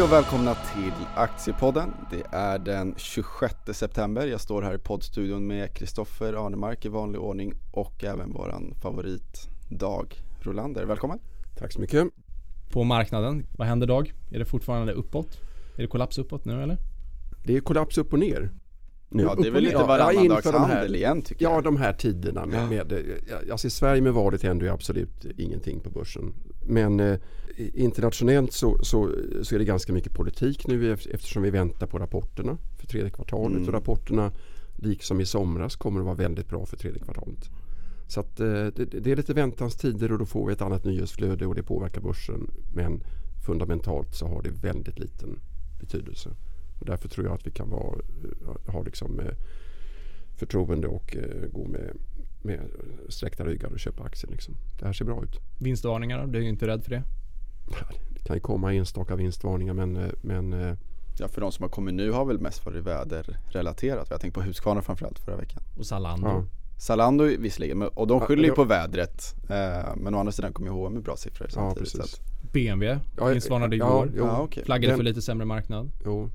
Hej och välkomna till Aktiepodden. Det är den 26 september. Jag står här i poddstudion med Kristoffer Arnemark i vanlig ordning och även våran favorit Dag Rolander. Välkommen! Tack så mycket. På marknaden, vad händer Dag? Är det fortfarande uppåt? Är det kollaps uppåt nu eller? Det är kollaps upp och ner. Nu, Ja, det är väl lite ner. varannan dags inför de här- handel igen tycker Ja, jag. de här tiderna. Med, Ja. med, alltså i Sverige med valet händer ju absolut ingenting på börsen. Men eh, internationellt så, så, så är det ganska mycket politik nu ef- eftersom vi väntar på rapporterna för tredje kvartalet. Mm. Och rapporterna, liksom i somras, kommer att vara väldigt bra för tredje kvartalet. Så att, eh, det, det är lite väntans tider och då får vi ett annat nyhetsflöde och det påverkar börsen. Men fundamentalt så har det väldigt liten betydelse. Och därför tror jag att vi kan vara, eh, ha liksom, eh, förtroende och eh, gå med, med sträckta ryggar och köpa aktier. Liksom. Det här ser bra ut. Vinstvarningar då? Du är ju inte rädd för det? Det kan ju komma enstaka vinstvarningar men, eh, men eh, Ja, för de som har kommit nu har väl mest varit väderrelaterat. Jag tänkte på Husqvarna framförallt förra veckan. Och Zalando? ja. Zalando visserligen, men- och de Ja, skyller ju ja. på vädret. Eh, men å andra sidan kommer H&M med bra siffror ja, samtidigt. precis. så att, BMW Ja, vinstvarnade ja, igår. jo, ja, okej. Flaggade Den- för lite sämre marknad. Jo.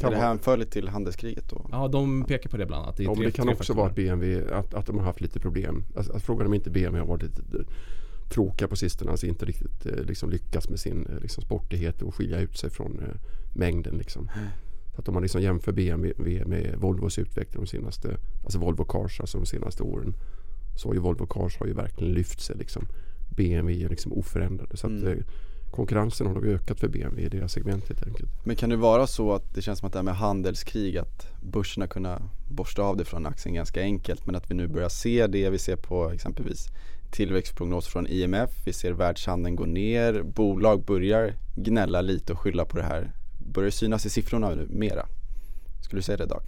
Är Kan det hänförligt till handelskriget då? Ja, de pekar på det bland annat. Ja, men tre- det kan också vara att BMW, att, att de har haft lite problem. Alltså, att frågan om inte BMW har varit lite eh, tråkiga på sistone. Alltså inte riktigt eh, liksom lyckats med sin eh, liksom sportighet och skilja ut sig från eh, mängden. Liksom. Mm. Så att om man liksom jämför BMW med Volvos utveckling de senaste, alltså Volvo Cars alltså de senaste åren. Så har ju Volvo Cars har ju verkligen lyft sig liksom. BMW är liksom oförändrade. Så att Mm. eh, konkurrensen har nog ökat för BMW i deras segment helt enkelt. Men kan det vara så att det känns som att det här med handelskrig, att börserna kunna borsta av det från aktien ganska enkelt men att vi nu börjar se det, vi ser på exempelvis tillväxtprognos från IMF, vi ser världshandeln gå ner, bolag börjar gnälla lite och skylla på det här. Börjar synas i siffrorna nu mera? Skulle du säga det Dag?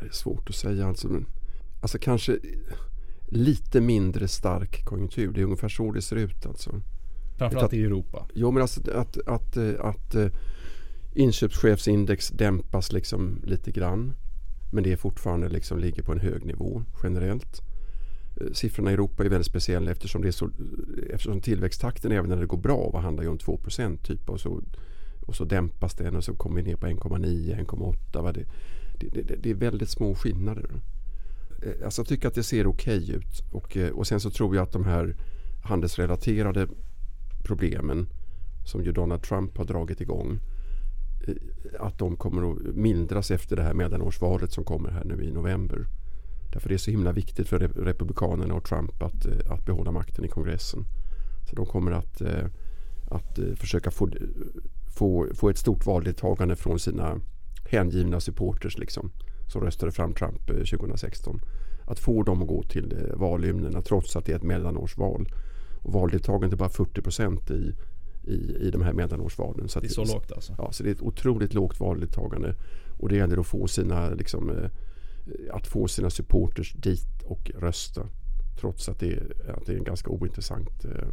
Det är svårt att säga alltså. Men, alltså kanske lite mindre stark konjunktur. Det är ungefär så det ser ut alltså. Framförallt i Europa. Jo men alltså att, att, eh, att eh, inköpschefsindex dämpas liksom lite grann. Men det är fortfarande liksom ligger på en hög nivå generellt. Eh, Siffrorna i Europa är väldigt speciella eftersom, det är så, eftersom tillväxttakten även när det går bra vad handlar ju om 2 typ och så, och så dämpas den och så kommer vi ner på 1,9, 1,8. vad Det, det, det, det är väldigt små skillnader. Alltså jag tycker att det ser okej ut och, och sen så tror jag att de här handelsrelaterade problemen som ju Donald Trump har dragit igång eh, att de kommer att mildras efter det här mellanårsvalet som kommer här nu i november. Därför det är så himla viktigt för Republikanerna och Trump att, eh, att behålla makten i kongressen. Så de kommer att, eh, att försöka få, få, få ett stort valdeltagande från sina hängivna supporters liksom, som röstade fram Trump 2016. Att få dem att gå till valymnerna valurnorna trots att det är ett mellanårsval. Och valdeltagandet är bara 40 procent i, i, i de här mellanårsvalen. Så Det är så lågt alltså. Ja, så det är ett otroligt lågt valdeltagande. Och det gäller att få sina, liksom, eh, att få sina supporters dit och rösta. Trots att det, att det är en ganska ointressant eh,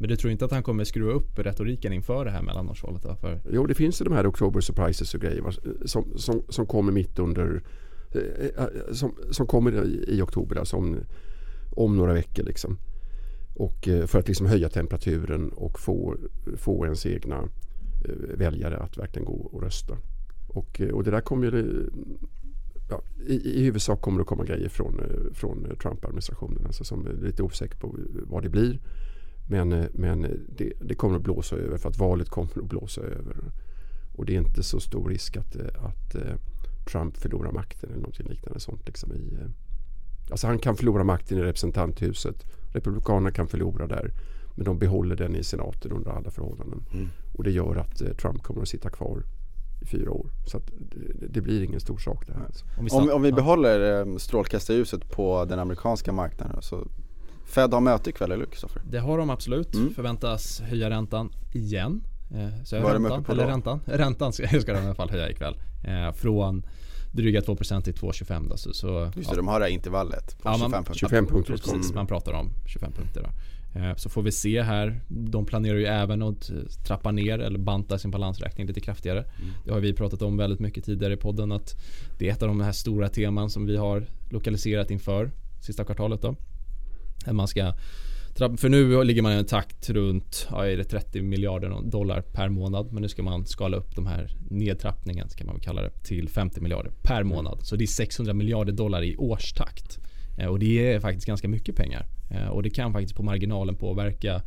Men du tror inte att han kommer skruva upp retoriken inför det här mellanårsvalet? Då? För Jo, det finns ju de här October surprises och grejer som, som, som kommer mitt under eh, som, som kommer i, i oktober, alltså om, om några veckor. Liksom. Och eh, för att liksom höja temperaturen och få, få ens egna eh, väljare att verkligen gå och rösta. Och, eh, och det där kommer ju ja, i, i huvudsak kommer det att komma grejer från, från Trump-administrationen alltså som är lite osäker på vad det blir. Men, men det, det kommer att blåsa över för att valet kommer att blåsa över. Och det är inte så stor risk att, att Trump förlorar makten eller något liknande sånt. Liksom i, alltså han kan förlora makten i representanthuset. Republikanerna kan förlora där. Men de behåller den i senaten under alla förhållanden. Mm. Och det gör att eh, Trump kommer att sitta kvar i fyra år. Så att det, det blir ingen stor sak det här. Alltså. om vi, Om, om vi behåller eh, strålkastarljuset på den amerikanska marknaden så Fed har möte ikväll, eller hur Kristoffer? Det har de absolut. Mm. Förväntas höja räntan igen. Eh, så Vad är de uppe på eller då? räntan, räntan ska, ska de i alla fall höja ikväll. Eh, från dryga 2% till 2,25 då. Så, så, Just det, de har det här intervallet på Ja, 25 man- punkter. 25 punkter. Precis, Mm. man pratar om 25 punkter. Då. Eh, Så får vi se här. De planerar ju även att eh, trappa ner eller banta sin balansräkning lite kraftigare. Mm. Det har vi pratat om väldigt mycket tidigare i podden att det är ett av de här stora teman som vi har lokaliserat inför sista kvartalet. Då. Att man ska för nu ligger man i en takt runt ja, är det 30 miljarder dollar per månad. Men nu ska man skala upp de här nedtrappningen, ska man kalla det, till 50 miljarder per månad. Så det är 600 miljarder dollar i årstakt. Eh, och det är faktiskt ganska mycket pengar. Eh, och det kan faktiskt på marginalen påverka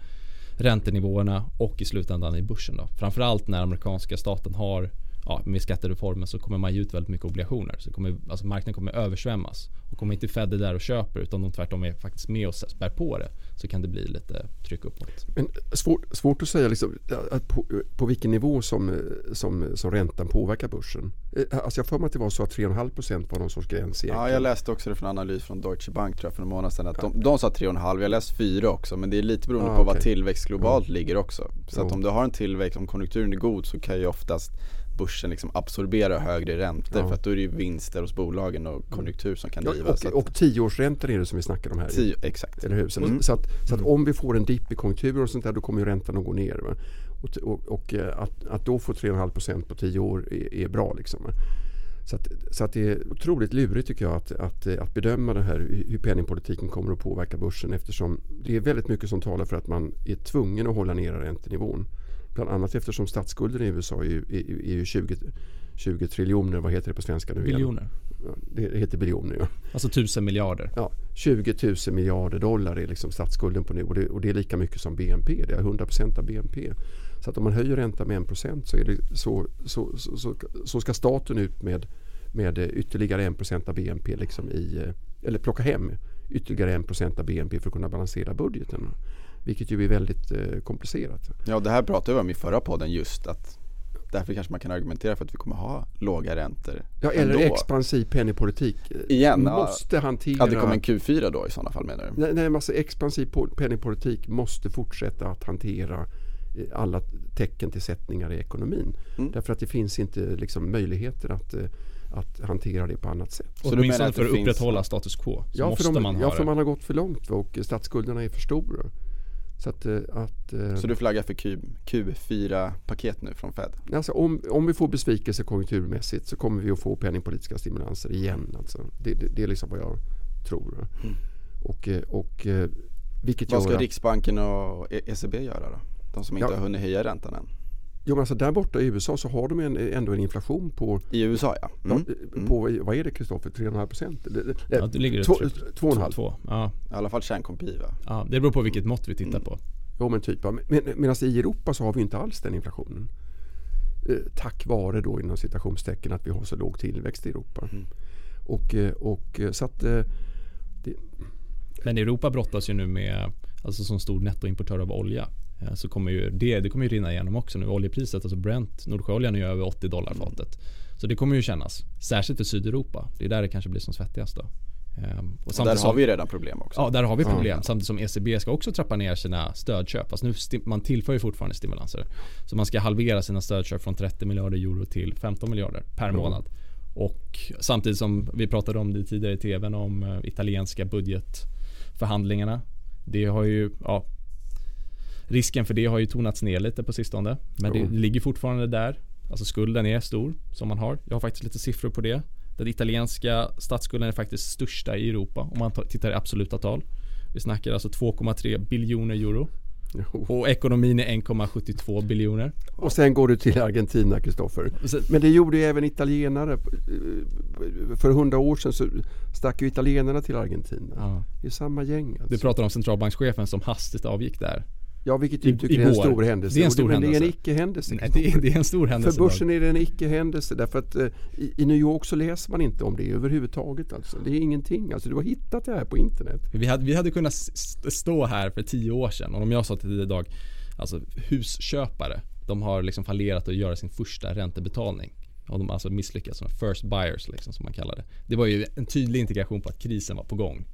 räntenivåerna och i slutändan i börsen. Då. Framförallt när amerikanska staten har ja, med skattereformen så kommer man ge ut väldigt mycket obligationer. Så kommer, alltså marknaden kommer översvämmas. Och kommer inte Fed där och köper utan de tvärtom är faktiskt med och spär på det så kan det bli lite tryck uppåt. Men svår, svårt att säga liksom, att på, på, vilken nivå som, som, som räntan påverkar börsen. Eh, alltså jag får mig att det var så att 3,5% var någon sorts gräns egentligen. Ja, jag läste också det från analys från Deutsche Bank tror jag för en månad sedan. Att de, de sa 3,5, jag läste 4 också men det är lite beroende ah, på okay. vad tillväxt globalt ja. ligger också. Så att om du har en tillväxt, om konjunkturen är god så kan ju oftast börsen liksom absorberar högre räntor ja. för att då är det ju vinster hos bolagen och konjunktur som kan. Ja, och, och tioårsräntor är det som vi snackar om här. Tio, exakt. Eller hur? Så, mm. så, att, så att mm. om vi får en dipp i konjunkturen och sånt där då kommer ju räntan att gå ner. Va? Och, och, och eh, att, att då få 3,5% på tio år är, är bra. Liksom. Så, att, så att det är otroligt lurigt tycker jag att, att, att bedöma det här hur penningpolitiken kommer att påverka börsen eftersom det är väldigt mycket som talar för att man är tvungen att hålla nere räntenivån. Bland annat eftersom statsskulden i USA är, är, är ju 20, 20 triljoner, vad heter det på svenska nu Biljoner. Ja, det heter biljoner ja. Alltså tusen miljarder. Ja, 20 000 miljarder dollar är liksom statsskulden på nu och det, och det är lika mycket som BNP. Det är 100 procent av BNP. Så att om man höjer räntan med 1 procent så, så, så, så, så, så ska staten ut med, med ytterligare 1 procent av BNP liksom i, eller plocka hem ytterligare 1 procent av BNP för att kunna balansera budgeten. Vilket ju är väldigt eh, komplicerat. Ja, det här pratade vi om i förra podden just att därför kanske man kan argumentera för att vi kommer ha låga räntor. Ja, eller ändå. expansiv penningpolitik. Igen, måste ja. hantera... Ja, det kommer en Q4 då i sådana fall menar du? Nej, nej alltså expansiv penningpolitik måste fortsätta att hantera eh, alla tecken till sättningar i ekonomin. Mm. Därför att det finns inte liksom, möjligheter att eh, att hantera det på annat sätt. Så Åtminstone för att upprätthålla status quo. Så ja, måste för de, man ha ja, för det. man har gått för långt och statsskulderna är för stora. Så, att, eh, att, eh, så du flaggar för Q, Q4-paket nu från Fed? Alltså om, om vi får besvikelse konjunkturmässigt så kommer vi att få penningpolitiska stimulanser igen. Alltså. Det, det, det är liksom vad jag tror. Mm. Och, eh, och, vilket vad ska att, Riksbanken och ECB göra då? De som inte ja, har hunnit höja räntan än? Jo men alltså där borta i USA så har de en, ändå en inflation på I USA ja. Mm. På, vad är det Kristoffer? 3,5 procent? Ja det ligger 2,5. Ja. I alla fall kärnkopi va? Ja det beror på vilket mått vi tittar mm. på. Jo men typ. Men, medan i Europa så har vi inte alls den inflationen. Eh, tack vare då inom citationstecken att vi har så låg tillväxt i Europa. Mm. Och, eh, och eh, så att det, Men Europa brottas ju nu med, alltså som stor nettoimportör av olja så kommer ju det, det kommer ju rinna igenom också nu. Oljepriset, alltså Brent, Nordsjöoljan är ju över 80 dollar fatet. Så det kommer ju kännas. Särskilt för Sydeuropa. Det är där det kanske blir som svettigast då. Ehm, och, och där har vi redan problem också. Ja, där har vi problem. Ja. Samtidigt som ECB ska också trappa ner sina stödköp. Fast nu man tillför ju fortfarande stimulanser. Så man ska halvera sina stödköp från 30 miljarder euro till 15 miljarder per mm. månad. Och samtidigt som vi pratade om det tidigare i tvn om uh, italienska budgetförhandlingarna. Det har ju, ja, Risken för det har ju tonats ner lite på sistone. Men det ligger fortfarande där. Alltså skulden är stor som man har. Jag har faktiskt lite siffror på det. Den italienska statsskulden är faktiskt största i Europa om man tittar i absoluta tal. Vi snackar alltså 2,3 biljoner euro. Och ekonomin är 1,72 biljoner. Och sen går du till Argentina, Kristoffer. Men det gjorde ju även italienare. För hundra år sedan så stack ju italienarna till Argentina. Ja. Det är samma gäng. Alltså. Du pratar om centralbankschefen som hastigt avgick där. Ja, vilket du tycker är en stor händelse. Det är en stor men händelse. det är en icke-händelse. Nej, det är, det är, en stor händelse. För börsen är det en icke-händelse. Därför att eh, i, i, New York så läser man inte om det överhuvudtaget. Alltså. Det är ingenting. Alltså, du har hittat det här på internet. Vi hade, vi hade kunnat stå här för tio år sedan och om jag sa till dig idag, alltså husköpare, de har liksom fallerat att göra sin första räntebetalning. Och de har alltså misslyckats som first buyers liksom, som man kallar det. Det var ju en tydlig indikation på att krisen var på gång.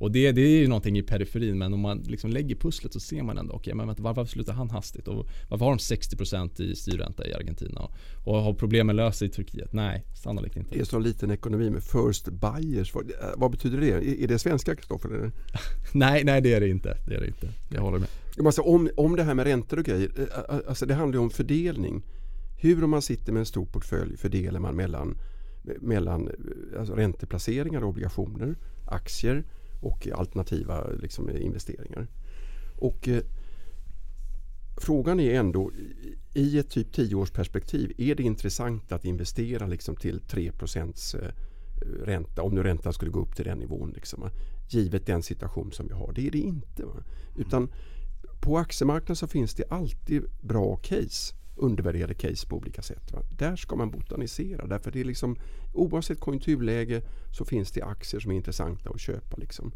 Och det, det är ju någonting i periferin men om man liksom lägger pusslet så ser man ändå, okej okay, men vänta, varför slutar han hastigt? Och varför har de 60% i styrränta i Argentina? Och, och har problemen löst i Turkiet? Nej, sannolikt inte. Det är en sån liten ekonomi med first buyers. Vad, vad betyder det? Är det svenska Kristoffer? nej, nej det är det inte. Det är det inte. Jag håller med. Alltså, om, om det här med räntor och grejer, eh, eh, alltså det handlar ju om fördelning. Hur om man sitter med en stor portfölj fördelar man mellan, mellan eh, alltså ränteplaceringar, obligationer, aktier och alternativa liksom, investeringar. Och eh, frågan är ändå i ett typ 10-årsperspektiv är det intressant att investera liksom till 3 eh, ränta om nu räntan skulle gå upp till den nivån. Liksom, givet den situation som vi har. Det är det inte. Va? Utan på aktiemarknaden så finns det alltid bra case undervärderade case på olika sätt. Va? Där ska man botanisera därför det är liksom oavsett konjunkturläge så finns det aktier som är intressanta att köpa. Liksom.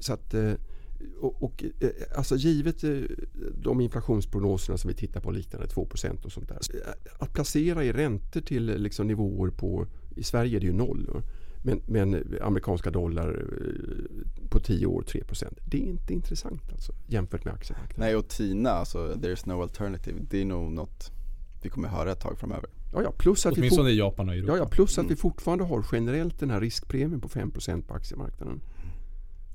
Så att, eh, och, och, eh, alltså givet eh, de inflationsprognoserna som vi tittar på liknande 2% och sånt där. Att placera i räntor till liksom nivåer på, i Sverige är det ju noll. Men, men amerikanska dollar på 10 år 3% Det är inte intressant alltså, jämfört med aktiemarknaden. Nej och TINA, alltså there's no alternative. Det är nog något vi kommer höra ett tag framöver. Ja, ja, plus att Åtminstone i Japan och Europa. Ja, ja, plus att mm. vi fortfarande har generellt den här riskpremien på 5% på aktiemarknaden.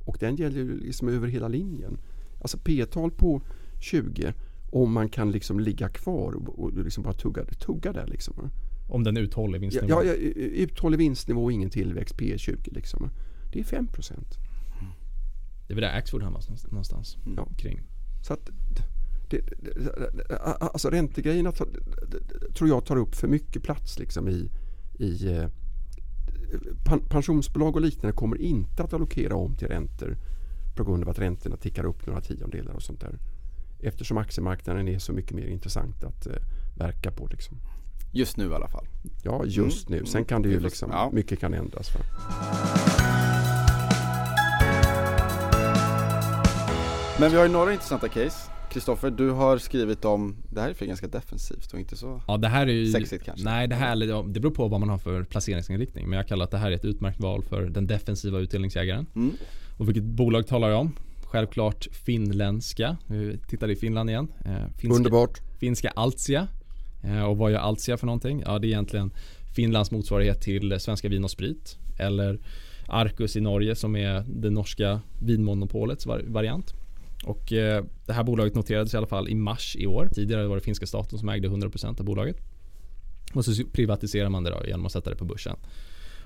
Och den gäller ju liksom över hela linjen. Alltså P-tal på 20 om man kan liksom ligga kvar och, och liksom bara tugga, tugga där. Liksom. Om den är uthållig vinstnivå? Ja, ja, uthållig vinstnivå och ingen tillväxt P20. Liksom. Det är 5% Det är väl där Axfood hamnar någonstans ja. kring. Så att, det, det, alltså räntegrejerna tror jag tar upp för mycket plats liksom i, i eh, pensionsbolag och liknande kommer inte att allokera om till räntor på grund av att räntorna tickar upp några tiondelar och sånt där. Eftersom aktiemarknaden är så mycket mer intressant att eh, verka på. Liksom. Just nu i alla fall. Ja, just mm. nu. Sen kan det ju liksom, ja. mycket kan ändras. För. Men vi har ju några intressanta case. Kristoffer, du har skrivit om, det här är för ganska defensivt och inte så ja, det här är ju, sexigt kanske? Nej, det här det beror på vad man har för placeringsinriktning. Men jag kallar att det här är ett utmärkt val för den defensiva utdelningsjägaren. Mm. Och vilket bolag talar jag om? Självklart finländska. Vi tittar i Finland igen. Eh, finska, Underbart. Finska Altsia. Eh, och vad gör Altsia för någonting? Ja, det är egentligen Finlands motsvarighet till Svenska Vin och Sprit. Eller Arcus i Norge som är det norska vinmonopolets variant. Och eh, det här bolaget noterades i alla fall i mars i år. Tidigare var det finska staten som ägde 100% av bolaget. Och så privatiserar man det då genom att sätta det på börsen.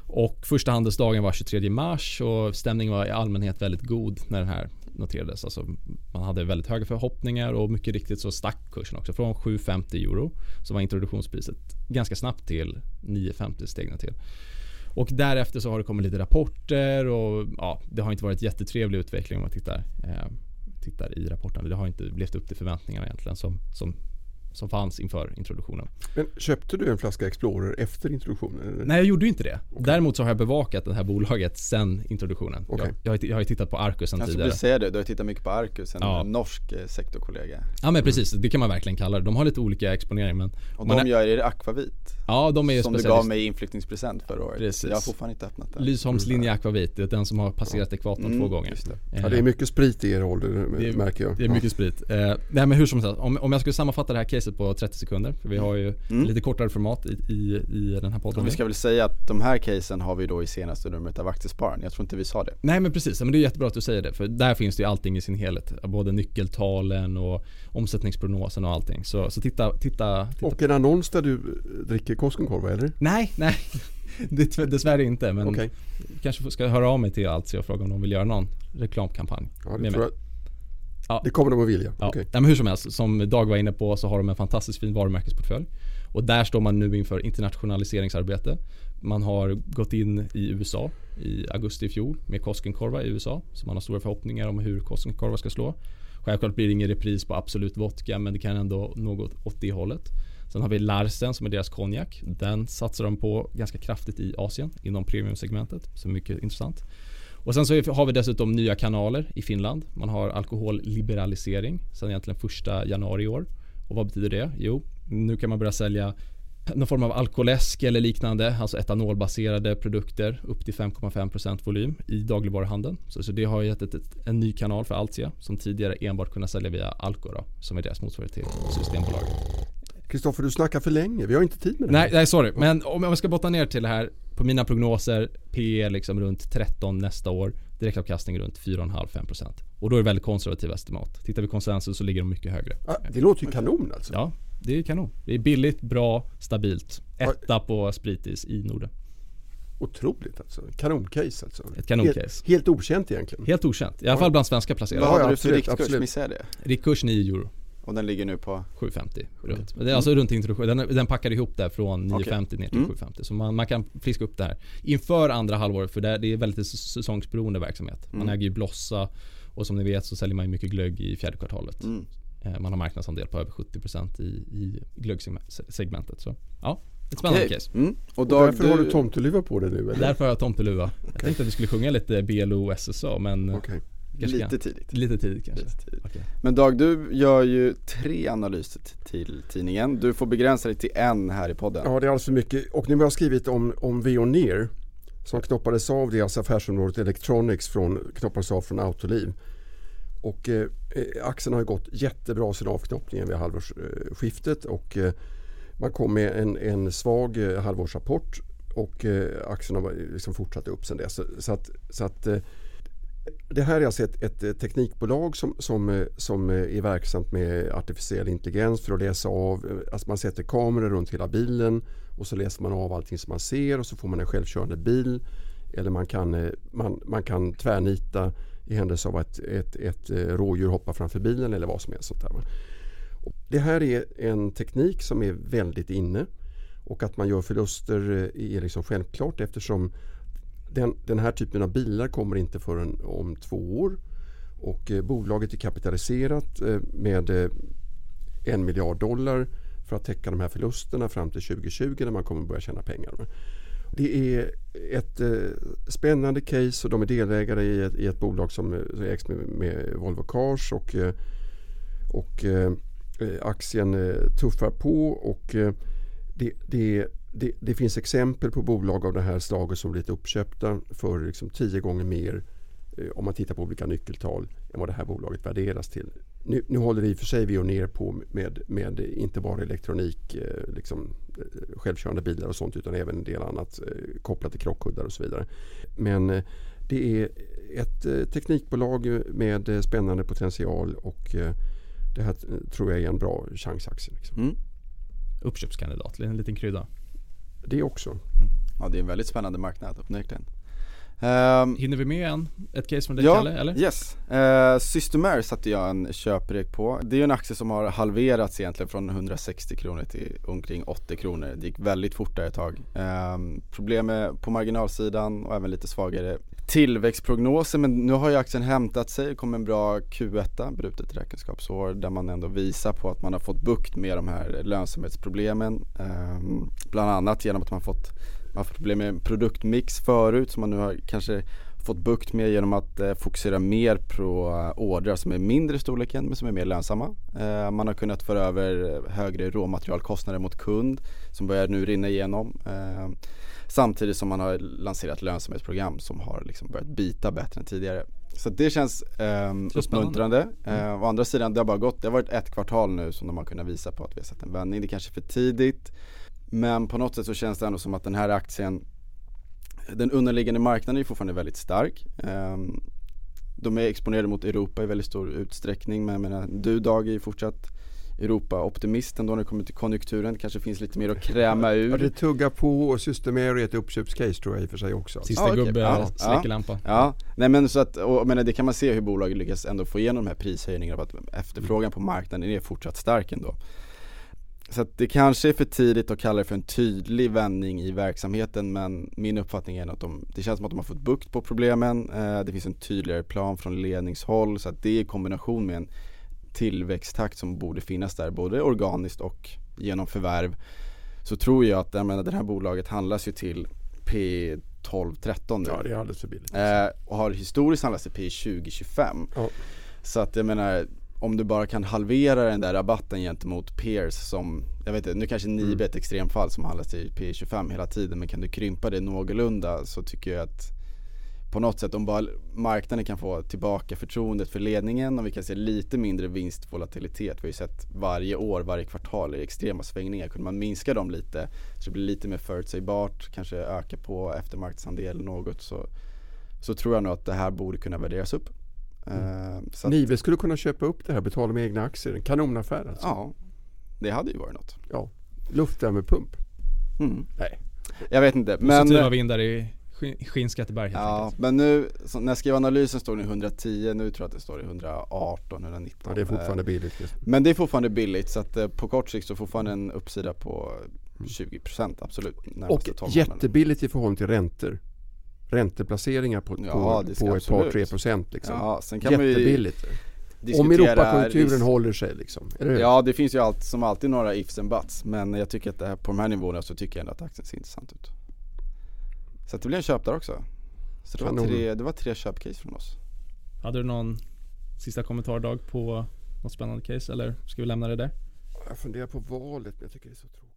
Och första handelsdagen var 23 mars och stämningen var i allmänhet väldigt god när den här noterades. Alltså man hade väldigt höga förhoppningar och mycket riktigt så stack kursen också från 7,50 euro som var introduktionspriset ganska snabbt till 9,50 steg den till. Och därefter så har det kommit lite rapporter och ja, det har inte varit jättetrevlig utveckling om man tittar. Eh, tittar i rapporten. Det har inte levt upp till förväntningarna egentligen som, som som fanns inför introduktionen. Men köpte du en flaska Explorer efter introduktionen? Nej, jag gjorde inte det. Okay. Däremot så har jag bevakat det här bolaget sen introduktionen. Okay. Jag, jag, har ju tittat på Arcus sen alltså, tidigare. Du ser det, du har tittat mycket på Arcus, en ja. norsk eh, sektorkollega. Ja men precis, det kan man verkligen kalla det. De har lite olika exponering men Och de gör, är det akvavit? Ja, de är ju Som du gav mig i inflyttningspresent förra året. Precis. Jag har fortfarande inte öppnat den. Lysholms linje mm. akvavit, det är den som har passerat ekvatorn mm, två gånger. Det. Ja, det är mycket sprit i er ålder märker jag. Det är mycket sprit. Eh, nej men hur som helst, om, om jag skulle sammanfatta det här caset på 30 sekunder. För vi har ju mm. lite kortare format i, i, i den här podden. Och vi ska väl säga att de här casen har vi då i senaste numret av Aktiespararen. Jag tror inte vi sa det. Nej men precis, men det är jättebra att du säger det. För där finns det ju allting i sin helhet. Både nyckeltalen och omsättningsprognosen och allting. Så, så titta, titta, titta. Och en annons där du dricker Koskenkorva eller? Nej, nej. Dessvärre inte men okay. kanske ska höra av mig till Altio och fråga om de vill göra någon reklamkampanj. Ja, det tror jag Ja. Det kommer de att vilja? Ja. Okay. men hur som helst, som Dag var inne på så har de en fantastiskt fin varumärkesportfölj. Och där står man nu inför internationaliseringsarbete. Man har gått in i USA i augusti i fjol med Koskenkorva i USA. Så man har stora förhoppningar om hur Koskenkorva ska slå. Självklart blir det ingen repris på Absolut Vodka men det kan ändå något åt det hållet. Sen har vi Larsen som är deras konjak. Den satsar de på ganska kraftigt i Asien inom premiumsegmentet. Så mycket intressant. Och sen så har vi dessutom nya kanaler i Finland. Man har alkoholliberalisering sedan egentligen första januari i år. Och vad betyder det? Jo, nu kan man börja sälja någon form av alkoläsk eller liknande, alltså etanolbaserade produkter upp till 5,5% volym i dagligvaruhandeln. Så, så det har gett ett, ett, en ny kanal för Altia som tidigare enbart kunnat sälja via Alko då, som är deras motsvarighet till Systembolaget. Kristoffer, du snackar för länge. Vi har inte tid med det här. Nej, nej sorry. Men om jag ska botta ner till det här på mina prognoser PE liksom runt 13 nästa år. Direktavkastning runt 4,5-5%. Och då är det väldigt konservativa estimat. Tittar vi konsensus så ligger de mycket högre. Ah, det låter ju kanon alltså. Ja, det är kanon. Det är billigt, bra, stabilt. Etta på Spritis i Norden. Otroligt alltså. Kanoncase alltså. Ett kanoncase. Helt, helt okänt egentligen. Helt okänt. I alla fall bland svenska Vad placerare. Ja, hade ja, du för riktkurs? Missade jag det? Riktkurs 9 euro. Och den ligger nu på? 750 Okej. runt. Är alltså runt introduktion. Den, den packar ihop där från 950 ner till Mm. 750. Så man, man kan friska upp det här inför andra halvåret. För det, det är väldigt säsongsberoende verksamhet. Man Mm. äger ju Blossa och som ni vet så säljer man ju mycket glögg i fjärde kvartalet. Mm. Eh, Man har marknadsandel på över 70% i, i glöggsegmentet. Så ja, ett spännande Okej. case. Mm. Och Och Dag, därför har du tomteluva på dig nu eller? Därför har jag tomteluva. Jag tänkte att vi skulle sjunga lite BLO och SSA men Okej. Kanske lite kan. tidigt. lite tidigt kanske. Lite tidigt. Okej. Men Dag, du gör ju tre analyser till tidningen. Du får begränsa dig till en här i podden. Ja det är alldeles för mycket. Och nu har jag skrivit om, om Veoneer som knoppades av deras affärsområdet Electronics från, knoppades av från Autoliv. Och eh, eh, aktien har ju gått jättebra sedan avknoppningen vid halvårsskiftet och eh, man kom med en, en svag eh, halvårsrapport och eh, aktien har liksom fortsatt upp sedan dess. Så, så att, så att eh, det här är alltså ett, ett eh, teknikbolag som, som, eh, som eh, är verksamt med artificiell intelligens för att läsa av. Alltså man sätter kameror runt hela bilen och så läser man av allting som man ser och så får man en självkörande bil. Eller man kan, man, man kan tvärnita i händelse av att ett, ett ett rådjur hoppar framför bilen eller vad som helst. Sånt där. Och Det här är en teknik som är väldigt inne och att man gör förluster är liksom självklart eftersom den, den här typen av bilar kommer inte förrän om två år. Och eh, bolaget är kapitaliserat eh, med eh, en miljard dollar för att täcka de här förlusterna fram till 2020 när man kommer börja tjäna pengar. Det är ett eh, spännande case och de är delägare i ett, i ett bolag som eh, ägs med, med Volvo Cars och, eh, och eh, eh aktien eh, tuffar på och eh, det, det, det, det finns exempel på bolag av det här slaget som blivit uppköpta för liksom tio gånger mer eh, om man tittar på olika nyckeltal än vad det här bolaget värderas till. Nu, nu håller det i och för sig vi och ner på med, med inte bara elektronik, eh, liksom, eh, självkörande bilar och sånt utan även en del annat eh, kopplat till krockkuddar och så vidare. Men eh, det är ett eh, teknikbolag med eh, spännande potential och eh, det här tror jag är en bra chansaktie. Liksom. Mm. Uppköpskandidat, en liten krydda. Det också. Mm. Ja, det är en väldigt spännande marknad onekligen. Ehm, Hinner vi med en, ett case från dig Ja, Kalle, eller? yes. Uh, Systemair satte jag en köprek på. Det är ju en aktie som har halverats egentligen från 160 kronor till omkring 80 kronor. Det gick väldigt fort där ett tag. Um, problem på marginalsidan och även lite svagare tillväxtprognoser men nu har ju aktien hämtat sig, det kom en bra Q1, brutet räkenskapsår där man ändå visar på att man har fått bukt med de här lönsamhetsproblemen. Um, bland annat genom att man fått man har fått problem med produktmix förut som man nu har kanske fått bukt med genom att eh, fokusera mer på eh, ordrar som är mindre i storleken men som är mer lönsamma. Eh, man har kunnat föra över högre råmaterialkostnader mot kund som börjar nu rinna igenom. Eh, samtidigt som man har lanserat lönsamhetsprogram som har liksom börjat bita bättre än tidigare. Så det känns eh, Så spännande. uppmuntrande. Eh, å andra sidan, det har bara gått, det har varit ett kvartal nu som de har kunnat visa på att vi har sett en vändning. Det kanske är för tidigt. Men på något sätt så känns det ändå som att den här aktien Den underliggande marknaden är fortfarande väldigt stark Ehm, De är exponerade mot Europa i väldigt stor utsträckning men jag menar, du Dag är ju fortsatt Europa-optimist ändå när det kommer till konjunkturen. Det kanske finns lite mer att kräma Ja, det ur. tuggar på och Systemair är ett uppköpscase tror jag i och för sig också. Sista Ja, okej. gubbe, Ja, slickelampa. Ja, nej men så att, och menar, det kan man se hur bolaget lyckas ändå få igenom de här prishöjningarna att efterfrågan på marknaden är fortsatt stark ändå. Så att det kanske är för tidigt att kalla det för en tydlig vändning i verksamheten men min uppfattning är att de, det känns som att de har fått bukt på problemen. Eh, det finns en tydligare plan från ledningshåll så att det i kombination med en tillväxttakt som borde finnas där både organiskt och genom förvärv så tror jag att jag menar, det här bolaget handlas ju till P 12-13 nu. Ja, det är alldeles för billigt. Eh, och har historiskt handlats till P 20-25. Ja. Så att jag menar om du bara kan halvera den där rabatten gentemot peers som, jag vet inte, nu kanske Nibe Mm. är ett extremfall som handlas till P 25 hela tiden men kan du krympa det någorlunda så tycker jag att på något sätt om bara marknaden kan få tillbaka förtroendet för ledningen och vi kan se lite mindre vinstvolatilitet. Vi har ju sett varje år, varje kvartal i extrema svängningar. Kunde man minska dem lite så det blir lite mer förutsägbart, kanske öka på eftermarknadsandel något så, så tror jag nog att det här borde kunna värderas upp. Eh, så att, Nive skulle kunna köpa upp det här, betala med egna aktier. En kanonaffär alltså. ja, det hade ju varit något. Ja. Luftvärmepump. Mm. Nej, Jag vet inte Positiva men vindar i Skin- Skinnskatteberg helt Ja enkelt. men nu, så när jag skrev analysen stod det 110, nu tror jag att det står i 118, 119 Ja, det är fortfarande Eh, billigt. Men det är fortfarande billigt så att eh, på kort sikt så fortfarande en uppsida på 20% absolut Och närmaste 12 månaderna. jättebilligt i förhållande till räntor. Ränteplaceringar på, Ja, på, på ett par tre procent liksom. Ja, sen kan man ju Jättebilligt. Om diskutera Europakonjunkturen risk- håller sig liksom. Ja det finns ju allt, som alltid några ifs and buts men jag tycker att det här, på de här nivåerna så tycker jag ändå att aktien ser intressant ut. Så att det blir en köp där också. Så det var, tre, det var tre köpcase från oss. Hade du någon sista kommentar Dag på något spännande case eller ska vi lämna det där? Jag funderar på valet men jag tycker det är så tråkigt.